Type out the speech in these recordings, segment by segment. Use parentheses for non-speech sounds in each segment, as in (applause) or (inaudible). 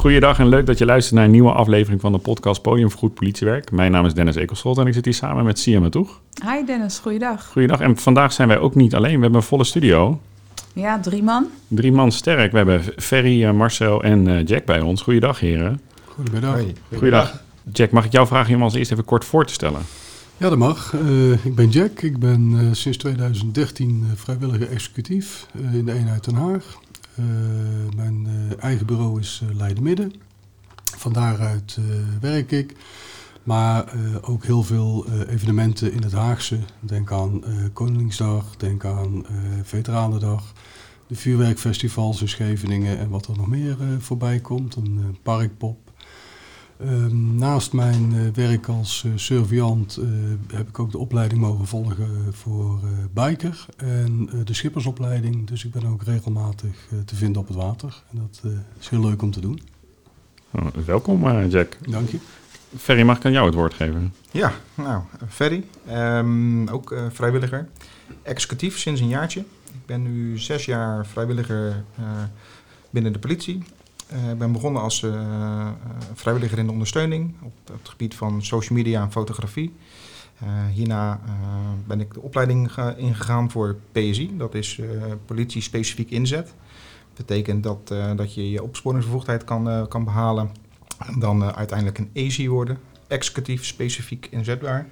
Goeiedag en leuk dat je luistert naar een nieuwe aflevering van de podcast Podium voor Goed Politiewerk. Mijn naam is Dennis Ekelschot en ik zit hier samen met Sia Matoeg. Hi Dennis, goeiedag. Goeiedag en vandaag zijn wij ook niet alleen. We hebben een volle studio. Ja, drie man. Drie man sterk. We hebben Ferry, eh, Marcel en eh, Jack bij ons. Goeiedag heren. Goedemiddag. Goeiedag. Jack, mag ik jou vragen om als eerst even kort voor te stellen? Ja, dat mag. Uh, ik ben Jack. Ik ben uh, sinds 2013 uh, vrijwilliger executief in de eenheid Den Haag. Mijn eigen bureau is Leiden Midden. Van daaruit werk ik. Maar ook heel veel evenementen in het Haagse. Denk aan Koningsdag, denk aan Veteranendag. De vuurwerkfestivals in Scheveningen en wat er nog meer voorbij komt. Een parkpop. Um, naast mijn uh, werk als uh, surveillant uh, heb ik ook de opleiding mogen volgen voor biker en de schippersopleiding. Dus ik ben ook regelmatig te vinden op het water. En dat is heel leuk om te doen. Oh, welkom Jack. Dank je. Ferry, mag ik aan jou het woord geven? Ja, nou, Ferry, um, ook vrijwilliger. Executief sinds een jaartje. Ik ben nu zes jaar vrijwilliger binnen de politie. Ik ben begonnen als uh, vrijwilliger in de ondersteuning op het gebied van social media en fotografie. Uh, hierna ben ik de opleiding ingegaan voor PSI, dat is politie specifiek inzet. Betekent dat, dat je je opsporingsbevoegdheid kan, kan behalen en dan uiteindelijk een ASI worden, executief specifiek inzetbaar.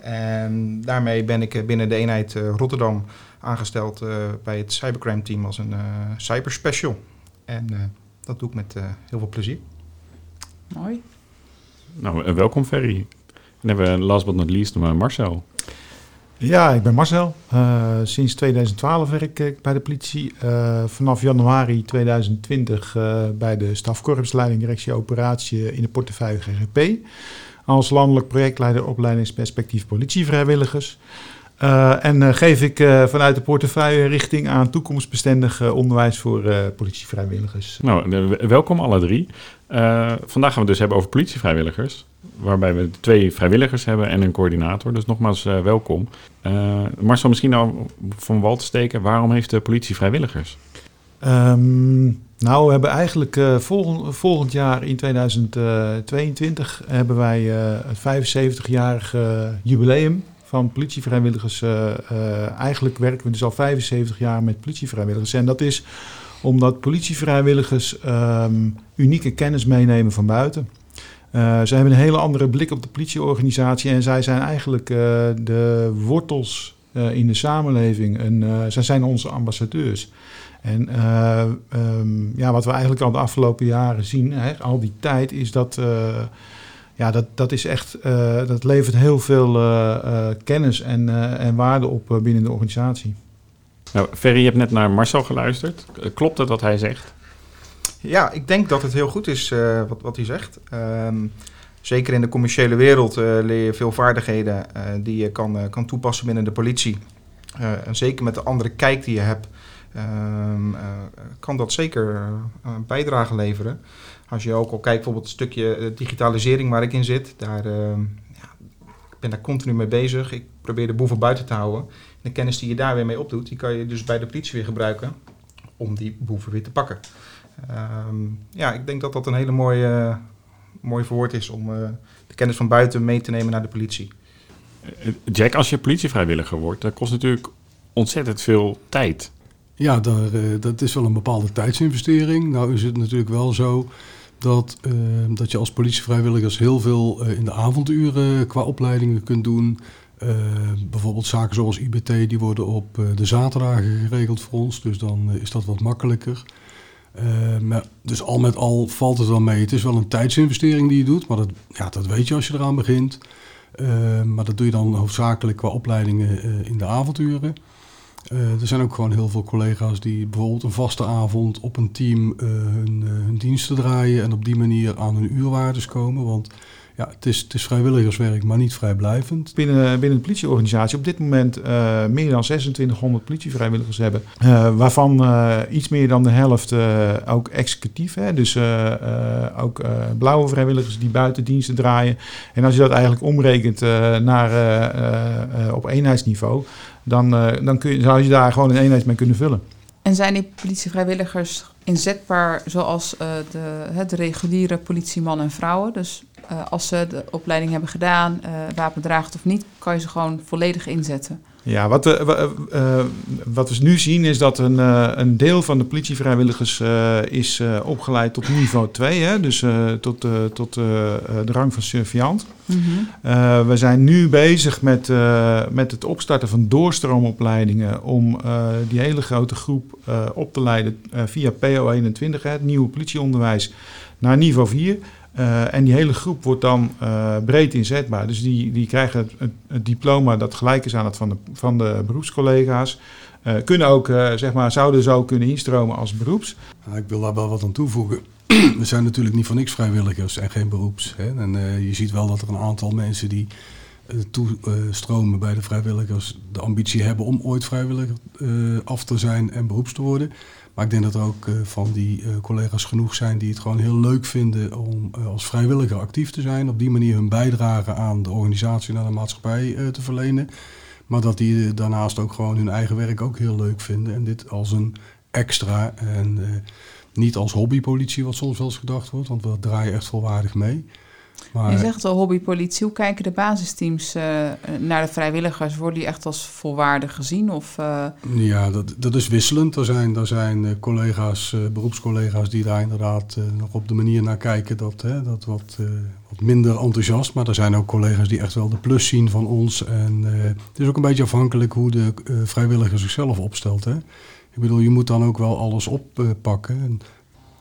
En daarmee ben ik binnen de eenheid Rotterdam aangesteld bij het cybercrime team als een cyberspecial. En dat doe ik met uh, heel veel plezier. Mooi. Nou, welkom Ferry. Dan hebben we last but not least Marcel. Ja, ik ben Marcel. Uh, sinds 2012 werk ik bij de politie. Uh, vanaf januari 2020 bij de stafkorpsleiding directie operatie in de portefeuille GGP. Als landelijk projectleider opleidingsperspectief politievrijwilligers. Uh, en uh, geef ik uh, vanuit de portefeuille richting aan toekomstbestendig onderwijs voor politievrijwilligers. Nou, welkom alle drie. vandaag gaan we het dus hebben over politievrijwilligers. Waarbij we twee vrijwilligers hebben en een coördinator. Dus nogmaals welkom. Marcel, misschien nou van wal te steken. Waarom heeft de politie vrijwilligers? Um, nou, we hebben eigenlijk volgend, volgend, jaar in 2022 hebben wij het 75-jarige jubileum van politievrijwilligers. Uh, uh, eigenlijk werken we dus al 75 jaar met politievrijwilligers. En dat is omdat politievrijwilligers um, unieke kennis meenemen van buiten. Uh, zij hebben een hele andere blik op de politieorganisatie en zij zijn eigenlijk de wortels in de samenleving. En zij zijn onze ambassadeurs. En um, ja, wat we eigenlijk al de afgelopen jaren zien, hè, al die tijd, is dat ja, dat, dat is echt, uh, dat levert heel veel uh, uh, kennis en, en waarde op binnen de organisatie. Nou, Ferry, je hebt net naar Marcel geluisterd. Klopt het wat hij zegt? Ja, ik denk dat het heel goed is wat, wat hij zegt. Um, zeker in de commerciële wereld leer je veel vaardigheden die je kan, kan toepassen binnen de politie. en zeker met de andere kijk die je hebt, um, kan dat zeker bijdrage leveren. Als je ook al kijkt bijvoorbeeld het stukje eh, digitalisering waar ik in zit, daar, uh, ja, ik ben daar continu mee bezig. Ik probeer de boeven buiten te houden. de kennis die je daar weer mee opdoet, die kan je dus bij de politie weer gebruiken om die boeven weer te pakken. Um, ja, ik denk dat dat een hele mooie, uh, mooi verwoord is om uh, de kennis van buiten mee te nemen naar de politie. Jack, als je politievrijwilliger wordt, dat kost natuurlijk ontzettend veel tijd. Ja, daar, uh, dat is wel een bepaalde tijdsinvestering. Nou is het natuurlijk wel zo dat, uh, dat je als politievrijwilligers heel veel uh, in de avonduren qua opleidingen kunt doen. Uh, bijvoorbeeld zaken zoals IBT, die worden op de zaterdagen geregeld voor ons. Dus dan is dat wat makkelijker. maar, dus al met al valt het wel mee. Het is wel een tijdsinvestering die je doet, maar dat, ja, dat weet je als je eraan begint. maar dat doe je dan hoofdzakelijk qua opleidingen in de avonduren. Uh, er zijn ook gewoon heel veel collega's die bijvoorbeeld een vaste avond op een team uh, hun, uh, hun, diensten draaien en op die manier aan hun uurwaardes komen. Want ja, het is, het is vrijwilligerswerk, maar niet vrijblijvend. Binnen, binnen de politieorganisatie op dit moment meer dan 2600 politievrijwilligers hebben. waarvan iets meer dan de helft ook executief. Hè? Dus ook blauwe vrijwilligers die buiten diensten draaien. En als je dat eigenlijk omrekent naar, op eenheidsniveau dan, uh, dan kun je, zou je daar gewoon een eenheid mee kunnen vullen. En zijn die politievrijwilligers inzetbaar zoals uh, de, de reguliere politieman en vrouwen. Dus uh, als ze de opleiding hebben gedaan, uh, wapendraagt of niet, kan je ze gewoon volledig inzetten. Ja, wat, uh, uh, wat we nu zien is dat een, een deel van de politievrijwilligers is opgeleid tot niveau 2, hè, dus tot, tot de rang van surveillant. Mm -hmm. we zijn nu bezig met, met het opstarten van doorstroomopleidingen om die hele grote groep op te leiden via PO21, het nieuwe politieonderwijs, naar niveau 4. Uh, en die hele groep wordt dan uh, breed inzetbaar. Dus die, die krijgen het, diploma dat gelijk is aan het van de, van de beroepscollega's. Uh, kunnen ook, zeg maar, zouden zo kunnen instromen als beroeps. ik wil daar wel wat aan toevoegen. (clears throat) We zijn natuurlijk niet voor niks vrijwilligers en geen beroeps. Hè? En je ziet wel dat er een aantal mensen die toestromen bij de vrijwilligers de ambitie hebben om ooit vrijwilliger af te zijn en beroeps te worden. Maar ik denk dat er ook uh, van die collega's genoeg zijn die het gewoon heel leuk vinden om als vrijwilliger actief te zijn. Op die manier hun bijdrage aan de organisatie en aan de maatschappij te verlenen. Maar dat die daarnaast ook gewoon hun eigen werk ook heel leuk vinden. En dit als een extra en niet als hobbypolitie, wat soms wel eens gedacht wordt. Want we draaien echt volwaardig mee. Maar, je zegt al hobbypolitie. Hoe kijken de basisteams uh, naar de vrijwilligers? Worden die echt als volwaardig gezien? Of, uh... Ja, dat, dat is wisselend. Er zijn, er zijn uh, collega's, beroepscollega's die daar inderdaad nog op de manier naar kijken. Dat, hè, dat wat, wat minder enthousiast. Maar er zijn ook collega's die echt wel de plus zien van ons. En het is ook een beetje afhankelijk hoe de vrijwilliger zichzelf opstelt. Hè? Ik bedoel, je moet dan ook wel alles oppakken.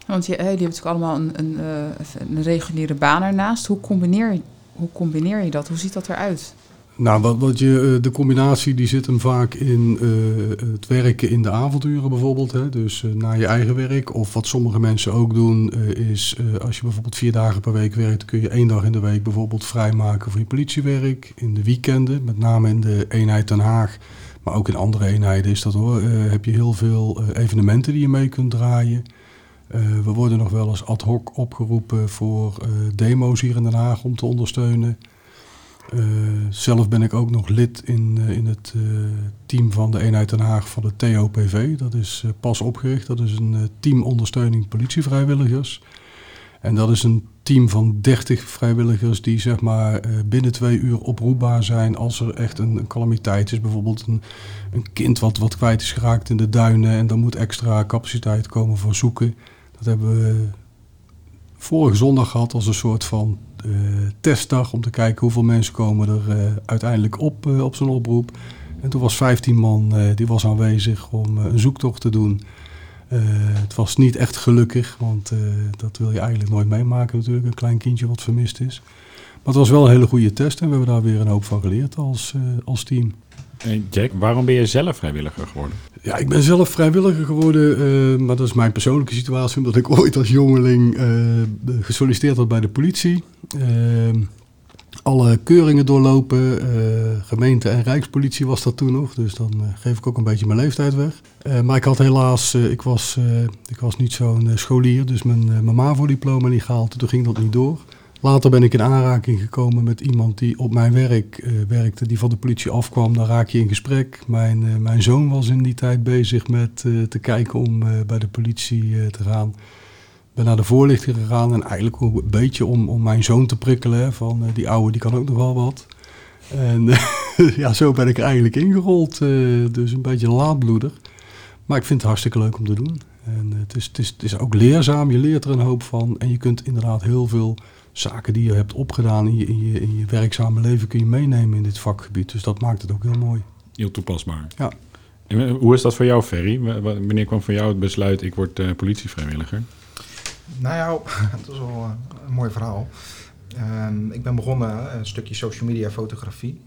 Want je, die hebben natuurlijk allemaal een, een, eh, een, reguliere baan ernaast. Hoe combineer, hoe combineer je dat? Hoe ziet dat eruit? Nou, wat, wat je, eh, de combinatie die zit hem vaak in uh, het werken in de avonduren bijvoorbeeld. Hè? Dus na je eigen werk. Of wat sommige mensen ook doen, is als je bijvoorbeeld vier dagen per week werkt, kun je één dag in de week bijvoorbeeld vrijmaken voor je politiewerk. In de weekenden, met name in de eenheid Den Haag. Maar ook in andere eenheden is dat hoor. heb je heel veel evenementen die je mee kunt draaien. Uh, we worden nog wel eens ad hoc opgeroepen voor uh, demo's hier in Den Haag om te ondersteunen. Uh, zelf ben ik ook nog lid in, in het team van de eenheid Den Haag van de TOPV. Dat is pas opgericht. Dat is een team ondersteuning politievrijwilligers. En dat is een team van 30 vrijwilligers die zeg maar binnen twee uur oproepbaar zijn als er echt een, een calamiteit is. Bijvoorbeeld een, een kind wat, wat kwijt is geraakt in de duinen en dan moet extra capaciteit komen voor zoeken. Dat hebben we vorige zondag gehad als een soort van uh, testdag om te kijken hoeveel mensen komen er uh, uiteindelijk op uh, op zo'n oproep. En toen was 15 man die was aanwezig om een zoektocht te doen. het was niet echt gelukkig, want dat wil je eigenlijk nooit meemaken natuurlijk, een klein kindje wat vermist is. Maar het was wel een hele goede test en we hebben daar weer een hoop van geleerd als, als team. Jack, waarom ben je zelf vrijwilliger geworden? Ja, ik ben zelf vrijwilliger geworden, uh, maar dat is mijn persoonlijke situatie, omdat ik ooit als jongeling uh, gesolliciteerd had bij de politie. Alle keuringen doorlopen, gemeente en rijkspolitie was dat toen nog, dus dan geef ik ook een beetje mijn leeftijd weg. maar ik had helaas, ik, was, ik was niet zo'n scholier, dus mijn, mijn MAVO-diploma niet gehaald, toen ging dat niet door. Later ben ik in aanraking gekomen met iemand die op mijn werk uh, werkte, die van de politie afkwam. Dan raak je in gesprek. Mijn, uh, mijn zoon was in die tijd bezig met uh, te kijken om bij de politie te gaan. Ben naar de voorlichting gegaan en eigenlijk een beetje om, om mijn zoon te prikkelen. Hè, van die oude, die kan ook nog wel wat. En (laughs) ja, zo ben ik eigenlijk ingerold. dus een beetje laadbloeder. Maar ik vind het hartstikke leuk om te doen. En het is, het, is, het is ook leerzaam, je leert er een hoop van. En je kunt inderdaad heel veel zaken die je hebt opgedaan in je, in je, in je werkzame leven kun je meenemen in dit vakgebied. Dus dat maakt het ook heel mooi. Heel toepasbaar. Ja. En eh, hoe is dat voor jou, Ferry? Wanneer kwam voor jou het besluit, ik word uh, politievrijwilliger? Nou ja, (laughs) dat is wel uh, een mooi verhaal. Um, ik ben begonnen een stukje social media fotografie.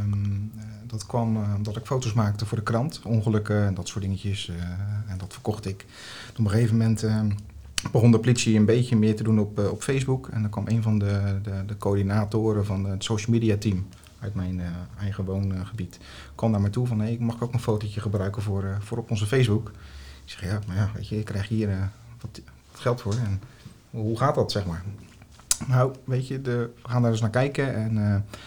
Um, dat kwam omdat ik foto's maakte voor de krant, ongelukken en dat soort dingetjes. en dat verkocht ik. Op een gegeven moment ehm, begon de politie een beetje meer te doen op, uh, op Facebook. En dan kwam een van de, de, de, coördinatoren van het social media team uit mijn uh, eigen woongebied. kwam naar me toe van, ik mag ook een fotootje gebruiken voor, uh, voor op onze Facebook. Ik zeg, ja, maar ja, weet je, ik krijg hier wat, wat, geld voor. En hoe gaat dat, zeg maar? Nou, weet je, de, we gaan daar eens naar kijken. En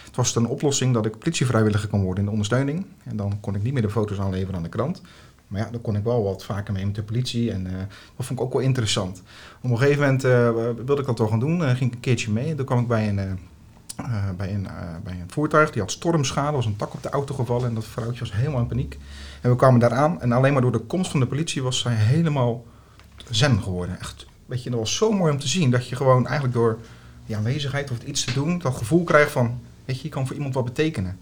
het was een oplossing dat ik politievrijwilliger kon worden in de ondersteuning. En dan kon ik niet meer de foto's aanleveren aan de krant. Maar ja, dan kon ik wel wat vaker mee met de politie. En dat vond ik ook wel interessant. Op een gegeven moment wilde ik dat toch gaan doen. ging ik een keertje mee. En toen kwam ik bij een bij, een, bij een voertuig. Die had stormschade, was een tak op de auto gevallen en dat vrouwtje was helemaal in paniek. En we kwamen daar aan en alleen maar door de komst van de politie was zij helemaal zen geworden. Echt, weet je, dat was zo mooi om te zien dat je gewoon eigenlijk door die aanwezigheid of iets te doen, dat gevoel krijgt van, weet je, je kan voor iemand wat betekenen.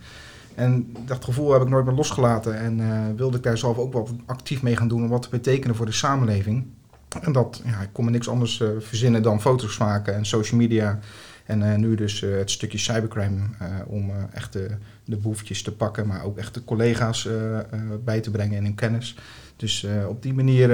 En dat gevoel heb ik nooit meer losgelaten en uh, wilde ik daar zelf ook wel actief mee gaan doen om wat te betekenen voor de samenleving. En dat, ja, ik kon me niks anders verzinnen dan foto's maken en social media en uh, nu dus het stukje cybercrime om echt de, de boefjes te pakken, maar ook echt de collega's bij te brengen in hun kennis. Dus op die manier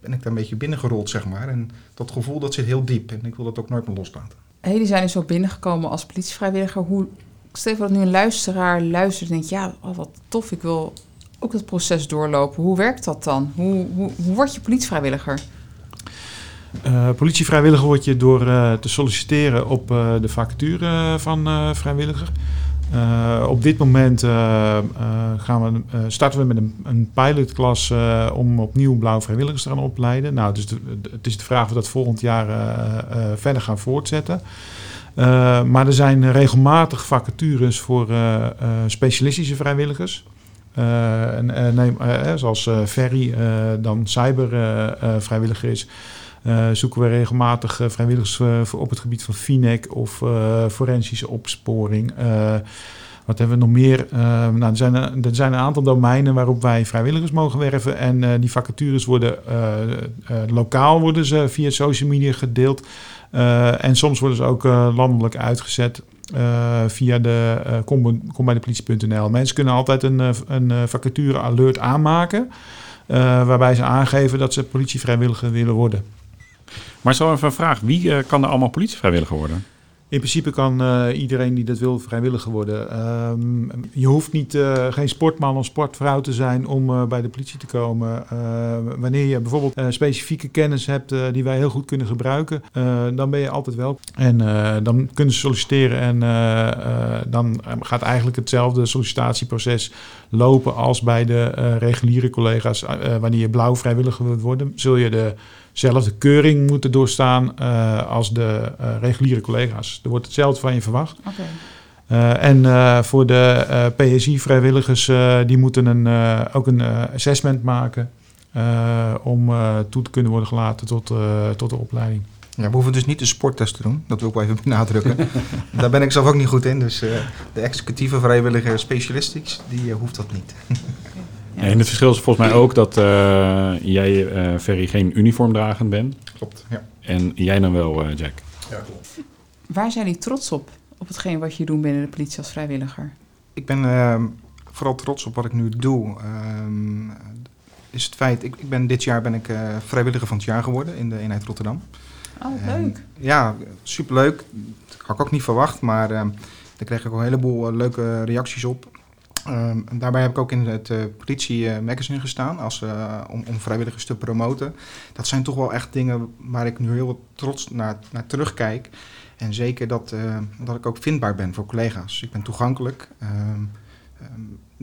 ben ik daar een beetje binnengerold, zeg maar. En dat gevoel dat zit heel diep en ik wil dat ook nooit meer loslaten. Hey, die zijn dus zo binnengekomen als politievrijwilliger. Hoe, stel dat nu een luisteraar luistert en denkt, ja, oh, wat tof, ik wil ook het proces doorlopen. Hoe werkt dat dan? Hoe, hoe, hoe word je politievrijwilliger? Uh, politievrijwilliger word je door uh, te solliciteren op uh, de vacature van vrijwilliger. op dit moment gaan we, starten we met een, een pilotklas om opnieuw blauwe vrijwilligers te gaan opleiden. Nou, dus het is de vraag of we dat volgend jaar verder gaan voortzetten. Maar er zijn regelmatig vacatures voor specialistische vrijwilligers. en, neem, zoals Ferry dan cybervrijwilliger is. Zoeken we regelmatig vrijwilligers op het gebied van FINEC of forensische opsporing. Wat hebben we nog meer? nou, er, zijn, er zijn een aantal domeinen waarop wij vrijwilligers mogen werven. En die vacatures worden lokaal worden ze via social media gedeeld. en soms worden ze ook landelijk uitgezet. via de politie.nl. Mensen kunnen altijd een, een vacature alert aanmaken. waarbij ze aangeven dat ze politievrijwilliger willen worden. Maar zo even een vraag. Wie uh, kan er allemaal politievrijwilliger worden? In principe kan uh, iedereen die dat wil vrijwilliger worden. Um, je hoeft niet, uh, geen sportman of sportvrouw te zijn om uh, bij de politie te komen. wanneer je bijvoorbeeld specifieke kennis hebt die wij heel goed kunnen gebruiken, dan ben je altijd wel. En dan kunnen ze solliciteren en dan gaat eigenlijk hetzelfde sollicitatieproces lopen als bij de reguliere collega's. wanneer je blauw vrijwilliger wilt worden, zul je de zelf de keuring moeten doorstaan uh, als de uh, reguliere collega's. Er wordt hetzelfde van je verwacht. Okay. Uh, en voor de PSI-vrijwilligers, die moeten een, ook een assessment maken om toe te kunnen worden gelaten tot, tot de opleiding. Ja, we hoeven dus niet de sporttest te doen. Dat wil ik wel even (laughs) benadrukken. (laughs) Daar ben ik zelf ook niet goed in. Dus de executieve vrijwilliger specialistics, die hoeft dat niet. Ja. En het verschil is volgens mij ook dat uh, jij, uh, Ferry, geen uniformdragend bent. Klopt, ja. En jij dan wel, uh, Jack. Ja, klopt. Waar zijn jullie trots op, op hetgeen wat je doet binnen de politie als vrijwilliger? Ik ben ehm, vooral trots op wat ik nu doe. Um, is het feit, ik, ik, ben, dit jaar ben ik vrijwilliger van het jaar geworden in de eenheid Rotterdam. Oh, leuk. ja, superleuk. Dat had ik ook niet verwacht, maar ehm, daar kreeg ik ook een heleboel leuke reacties op. Um, daarbij heb ik ook in het uh, politie uh, magazine gestaan als, uh, om, om, vrijwilligers te promoten. Dat zijn toch wel echt dingen waar ik nu heel trots naar, naar terugkijk. En zeker dat, dat ik ook vindbaar ben voor collega's. Ik ben toegankelijk. Um,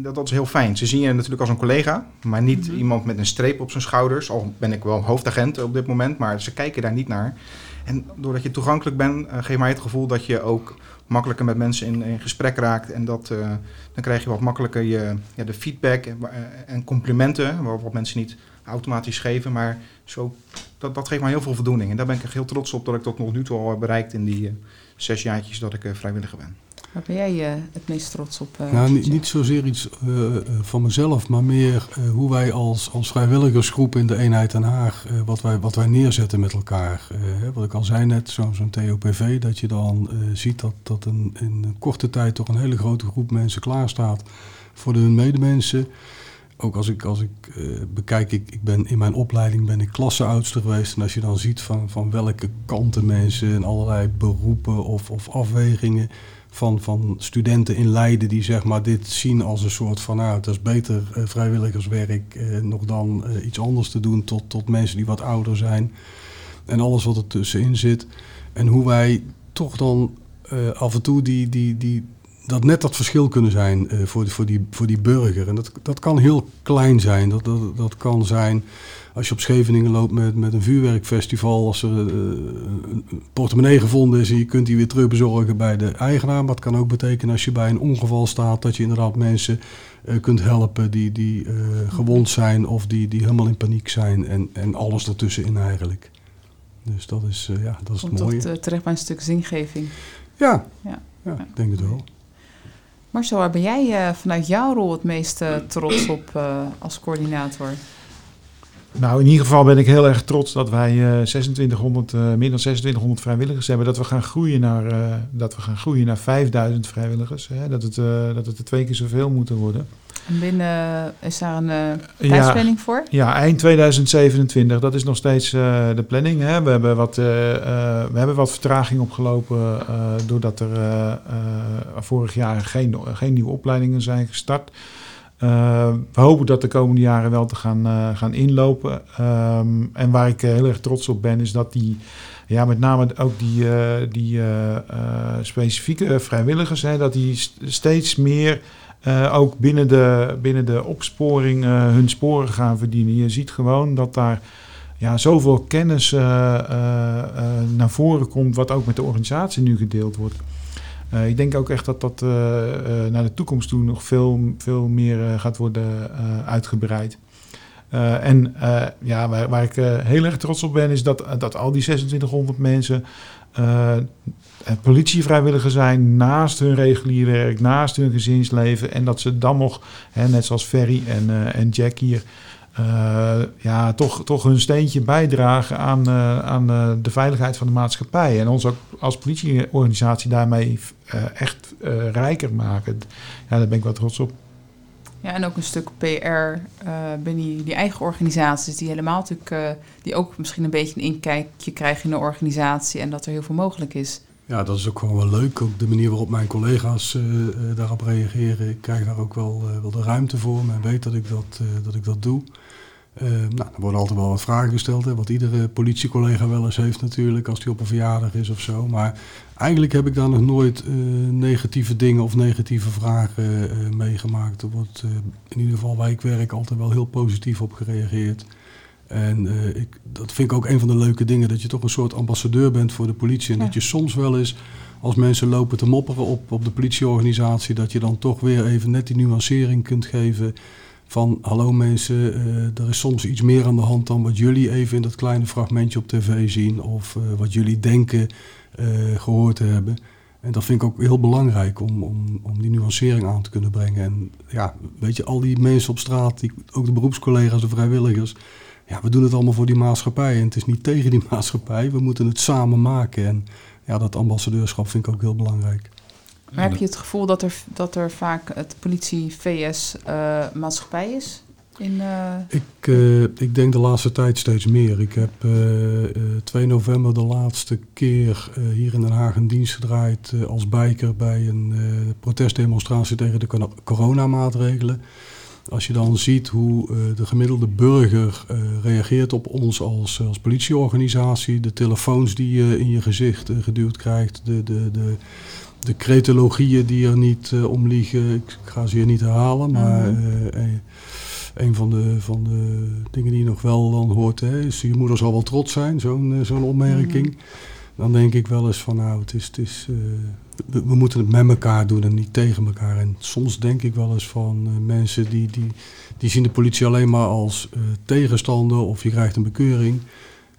dat, dat, is heel fijn. Ze zien je natuurlijk als een collega, maar niet mm -hmm. iemand met een streep op zijn schouders. Al ben ik wel hoofdagent op dit moment, maar ze kijken daar niet naar. En doordat je toegankelijk bent, geeft mij het gevoel dat je ook makkelijker met mensen in, in gesprek raakt. En dat, uh, dan krijg je wat makkelijker je, ja, de feedback en, eh, en complimenten, wat mensen niet automatisch geven. Maar zo, dat, dat geeft mij heel veel voldoening. En daar ben ik heel trots op dat ik dat nog nu toe al heb bereikt in die uh, zes jaartjes dat ik uh, vrijwilliger ben. Waar ben jij uh, het meest trots op? Uh, nou, niet, niet zozeer iets uh, van mezelf, maar meer hoe wij als, als vrijwilligersgroep in de eenheid Den Haag, wat, wij, wat wij neerzetten met elkaar. wat ik al zei net, zo'n zo TOPV, dat je dan ziet dat, dat een, in een korte tijd toch een hele grote groep mensen klaarstaat voor hun medemensen. Ook als ik, als ik bekijk, ik, ik ben in mijn opleiding ben ik klasseoudster geweest. En als je dan ziet van, van welke kanten mensen en allerlei beroepen of, of afwegingen van, van studenten in Leiden die zeg maar dit zien als een soort van, nou, het is beter uh, vrijwilligerswerk uh, nog dan uh, iets anders te doen tot, tot mensen die wat ouder zijn. En alles wat er tussenin zit. En hoe wij toch dan af en toe die, die, die dat net dat verschil kunnen zijn eh, voor, voor, die, voor die burger. En dat, dat kan heel klein zijn. Dat, dat, dat kan zijn als je op Scheveningen loopt met, met een vuurwerkfestival. Als er eh, een portemonnee gevonden is en je kunt die weer terugbezorgen bij de eigenaar. Maar het kan ook betekenen als je bij een ongeval staat dat je inderdaad mensen eh, kunt helpen die, die gewond zijn of die, die helemaal in paniek zijn. En, en alles ertussenin eigenlijk. Dus dat is, eh, ja, dat is Komt het mooie. eh, terecht bij een stuk zingeving. Ja, Ja. ja. ik denk het wel. Marcel, waar ben jij eh, vanuit jouw rol het meest trots op eh, als coördinator? Nou, in ieder geval ben ik heel erg trots dat wij eh 2600, eh, meer dan 2600 vrijwilligers hebben. Dat we gaan groeien naar, eh, dat we gaan groeien naar 5000 vrijwilligers. Hè? Dat, het, eh, dat het er twee keer zoveel moeten worden. En binnen is daar een eh Ja. tijdsplanning voor? Ja, eind 2027, dat is nog steeds eh, de planning. Hè. We, hebben wat, eh, eh, we hebben wat vertraging opgelopen eh, doordat er eh, eh, vorig jaar geen, geen nieuwe opleidingen zijn gestart. Eh, we hopen dat de komende jaren wel te gaan, eh, gaan inlopen. Ehm, en waar ik eh, heel erg trots op ben, is dat die, ja, met name ook die, die specifieke vrijwilligers, dat die st- steeds meer ook binnen de, binnen de opsporing hun sporen gaan verdienen. Je ziet gewoon dat daar ja, zoveel kennis naar voren komt, wat ook met de organisatie nu gedeeld wordt. Eh, ik denk ook echt dat dat eh, eh, naar de toekomst toe nog veel, veel meer gaat worden uitgebreid. En ja, waar, waar ik heel erg trots op ben, is dat, dat al die 2600 mensen politievrijwilliger zijn naast hun regulier werk, naast hun gezinsleven. En dat ze dan nog, hè, net zoals Ferry en, en Jack hier, eh, ja, toch, toch hun steentje bijdragen aan, eh, aan eh, de veiligheid van de maatschappij. En ons ook als politieorganisatie daarmee eh, echt eh, rijker maken. Ja, daar ben ik wel trots op. Ja, en ook een stuk PR eh, binnen die, die eigen organisaties, die helemaal natuurlijk, eh, die ook misschien een beetje een inkijkje krijgen in de organisatie en dat er heel veel mogelijk is. Ja, dat is ook gewoon wel leuk. Ook de manier waarop mijn collega's daarop reageren. Ik krijg daar ook wel, eh, wel de ruimte voor. Men weet dat ik dat, eh, dat, ik dat doe. Eh, nou, er worden altijd wel wat vragen gesteld. Hè, wat iedere politiecollega wel eens heeft natuurlijk. Als die op een verjaardag is of zo. Maar eigenlijk heb ik daar nog nooit eh, negatieve dingen of negatieve vragen eh, meegemaakt. Er wordt eh, in ieder geval waar ik werk altijd wel heel positief op gereageerd. En ik, dat vind ik ook een van de leuke dingen, dat je toch een soort ambassadeur bent voor de politie. En Ja. dat je soms wel eens, als mensen lopen te mopperen op, op de politieorganisatie, dat je dan toch weer even net die nuancering kunt geven van hallo mensen, eh, er is soms iets meer aan de hand dan wat jullie even in dat kleine fragmentje op tv zien of eh, wat jullie denken eh, gehoord te hebben. En dat vind ik ook heel belangrijk om, om, om die nuancering aan te kunnen brengen. En ja, weet je, al die mensen op straat, ook de beroepscollega's, de vrijwilligers, ja, we doen het allemaal voor die maatschappij. En het is niet (laughs) tegen die maatschappij. We moeten het samen maken. En ja, dat ambassadeurschap vind ik ook heel belangrijk. Maar heb je het gevoel dat er, dat er vaak het politie-VS-maatschappij is? In, eh, Ik, eh, ik denk de laatste tijd steeds meer. Ik heb eh, eh, 2 november de laatste keer eh, hier in Den Haag een dienst gedraaid eh, als biker bij een eh, protestdemonstratie tegen de cor- coronamaatregelen. Als je dan ziet hoe eh, de gemiddelde burger eh, reageert op ons als, als politieorganisatie, de telefoons die je in je gezicht eh, geduwd krijgt, de, de, de, de cretologieën die er niet eh, om liegen. Ik ga ze hier niet herhalen, maar Mhm. eh, een van de, van de dingen die je nog wel dan hoort, hè, is je moeder zal wel trots zijn, zo'n eh, zo'n opmerking. Dan denk ik wel eens van nou, het is, het is, we, we moeten het met elkaar doen en niet tegen elkaar. En soms denk ik wel eens van mensen die, die, die zien de politie alleen maar als tegenstander of je krijgt een bekeuring.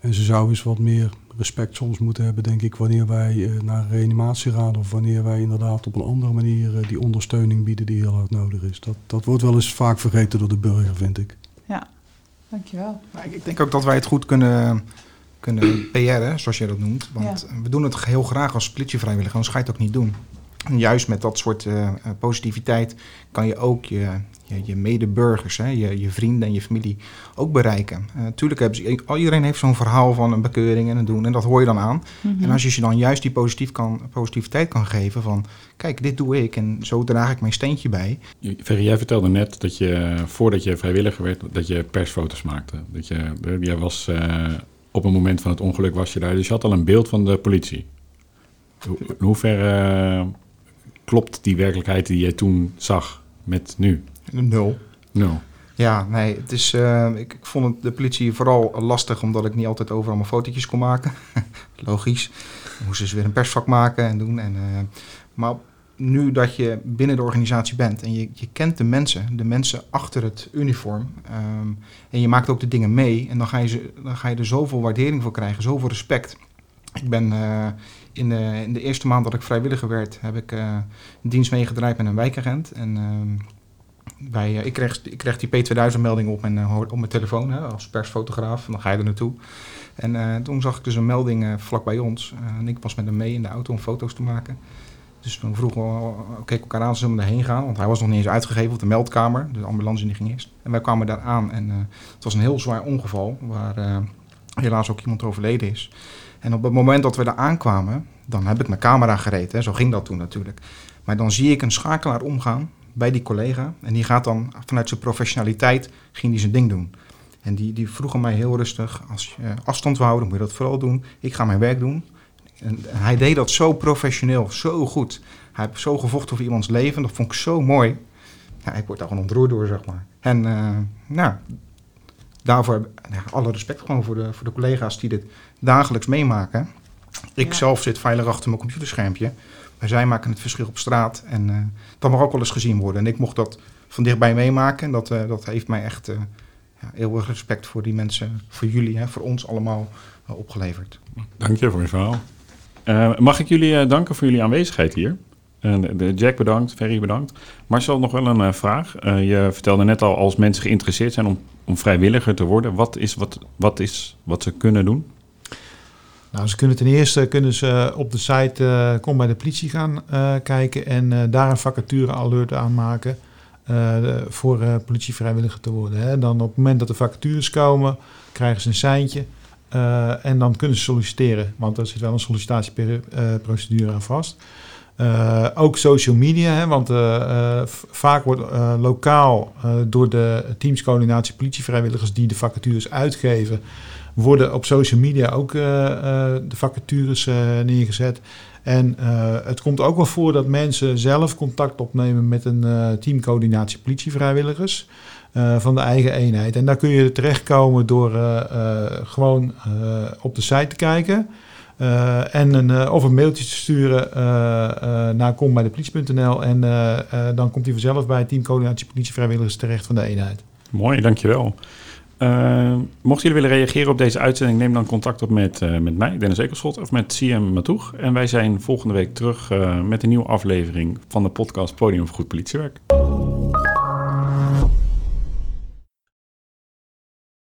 En ze zouden eens wat meer respect soms moeten hebben, denk ik, wanneer wij eh, naar een reanimatie gaan of wanneer wij inderdaad op een andere manier eh, die ondersteuning bieden die heel hard nodig is. Dat, dat wordt wel eens vaak vergeten door de burger, vind ik. dankjewel. Maar ik, ik denk ook dat wij het goed kunnen, kunnen (clears throat) PR'en, zoals jij dat noemt. Want we doen het heel graag als politievrijwilliger, anders ga je het ook niet doen. En juist met dat soort eh, eh, positiviteit kan je ook je, je, je medeburgers, hè, je, je vrienden en je familie ook bereiken. Uh, tuurlijk hebben ze, al iedereen heeft zo'n verhaal van een bekeuring en een doen en dat hoor je dan aan. Mhm. En als je ze dan juist die positief kan, positiviteit kan geven van, kijk, dit doe ik en zo draag ik mijn steentje bij. Ferry, jij vertelde net dat je, voordat je vrijwilliger werd, dat je persfoto's maakte. Dat je, jij was, eh, op het moment van het ongeluk was je daar, dus je had al een beeld van de politie. Hoe- In hoeverre eh, klopt die werkelijkheid die jij toen zag met nu? Nul. Nul. Ja, nee, het is, eh, ik, ik vond het, de politie vooral lastig omdat ik niet altijd overal mijn fotootjes kon maken. (laughs) Logisch. Dan moesten ze weer een persvak maken en doen. En, eh, maar nu dat je binnen de organisatie bent en je, je kent de mensen, de mensen achter het uniform. ehm, en je maakt ook de dingen mee. En dan ga, je ze, dan ga je er zoveel waardering voor krijgen, zoveel respect. Ik ben eh, in, de, in de eerste maand dat ik vrijwilliger werd, heb ik eh, dienst meegedraaid met een wijkagent. En ehm, eh, ik, kreeg, ik kreeg die P2000-melding op mijn, eh, op mijn telefoon hè, als persfotograaf. En dan ga je er naartoe. En toen zag ik dus een melding vlak bij ons. En ik was met hem mee in de auto om foto's te maken. Dus toen vroegen we, uh, keek elkaar aan, zullen we erheen gaan? Want hij was nog niet eens uitgegeven op de meldkamer. De ambulance die ging eerst. En wij kwamen daar aan en het was een heel zwaar ongeval. Waar helaas ook iemand overleden is. En op het moment dat we daar aankwamen, dan heb ik mijn camera gereed. Hè. Zo ging dat toen natuurlijk. Maar dan zie ik een schakelaar omgaan bij die collega. En die gaat dan vanuit zijn professionaliteit, ging die zijn ding doen. En die, die vroegen mij heel rustig, als je afstand wil houden, moet je dat vooral doen. Ik ga mijn werk doen. En, hij deed dat zo professioneel, zo goed. Hij heeft zo gevochten voor iemands leven. Dat vond ik zo mooi. Ik word daar gewoon ontroerd door, zeg maar. En eh, nou, daarvoor ja, alle respect gewoon voor de, voor de collega's die dit dagelijks meemaken. Ik Ja. zelf zit veilig achter mijn computerschermpje. Maar zij maken het verschil op straat. En eh, dat mag ook wel eens gezien worden. En ik mocht dat van dichtbij meemaken. En dat, eh, dat heeft mij echt eh ja, eeuwig respect voor die mensen, voor jullie, hè, voor ons allemaal opgeleverd. Dank je voor je verhaal. Eh, mag ik jullie eh, danken voor jullie aanwezigheid hier? En Jack bedankt, Ferry bedankt. Marcel, nog wel een vraag. Eh, je vertelde net al, als mensen geïnteresseerd zijn om, om vrijwilliger te worden, wat is wat, wat is wat ze kunnen doen? Nou, ze kunnen ten eerste kunnen ze op de site eh, Kom bij de politie gaan eh, kijken en eh, daar een vacature alert aanmaken eh, voor eh, politievrijwilliger te worden. Hè. Dan op het moment dat de vacatures komen, krijgen ze een seintje eh, en dan kunnen ze solliciteren, want er zit wel een sollicitatieprocedure aan vast. Eh, ook social media, hè, want eh, eh, vaak wordt eh, lokaal eh, door de teamscoördinatie politievrijwilligers die de vacatures uitgeven, worden op social media ook eh, eh, de vacatures eh, neergezet. En het komt ook wel voor dat mensen zelf contact opnemen met een teamcoördinatie politievrijwilligers eh, van de eigen eenheid. En daar kun je terechtkomen door gewoon op de site te kijken. en een, of een mailtje te sturen naar kombijdepolitie.nl. En dan komt hij vanzelf bij teamcoördinatie politievrijwilligers terecht van de eenheid. Mooi, dankjewel. Eh mochten jullie willen reageren op deze uitzending, neem dan contact op met, eh, met mij, Dennis Ekelschot, of met CM Matoeg. En wij zijn volgende week terug eh, met een nieuwe aflevering van de podcast Podium voor Goed Politiewerk.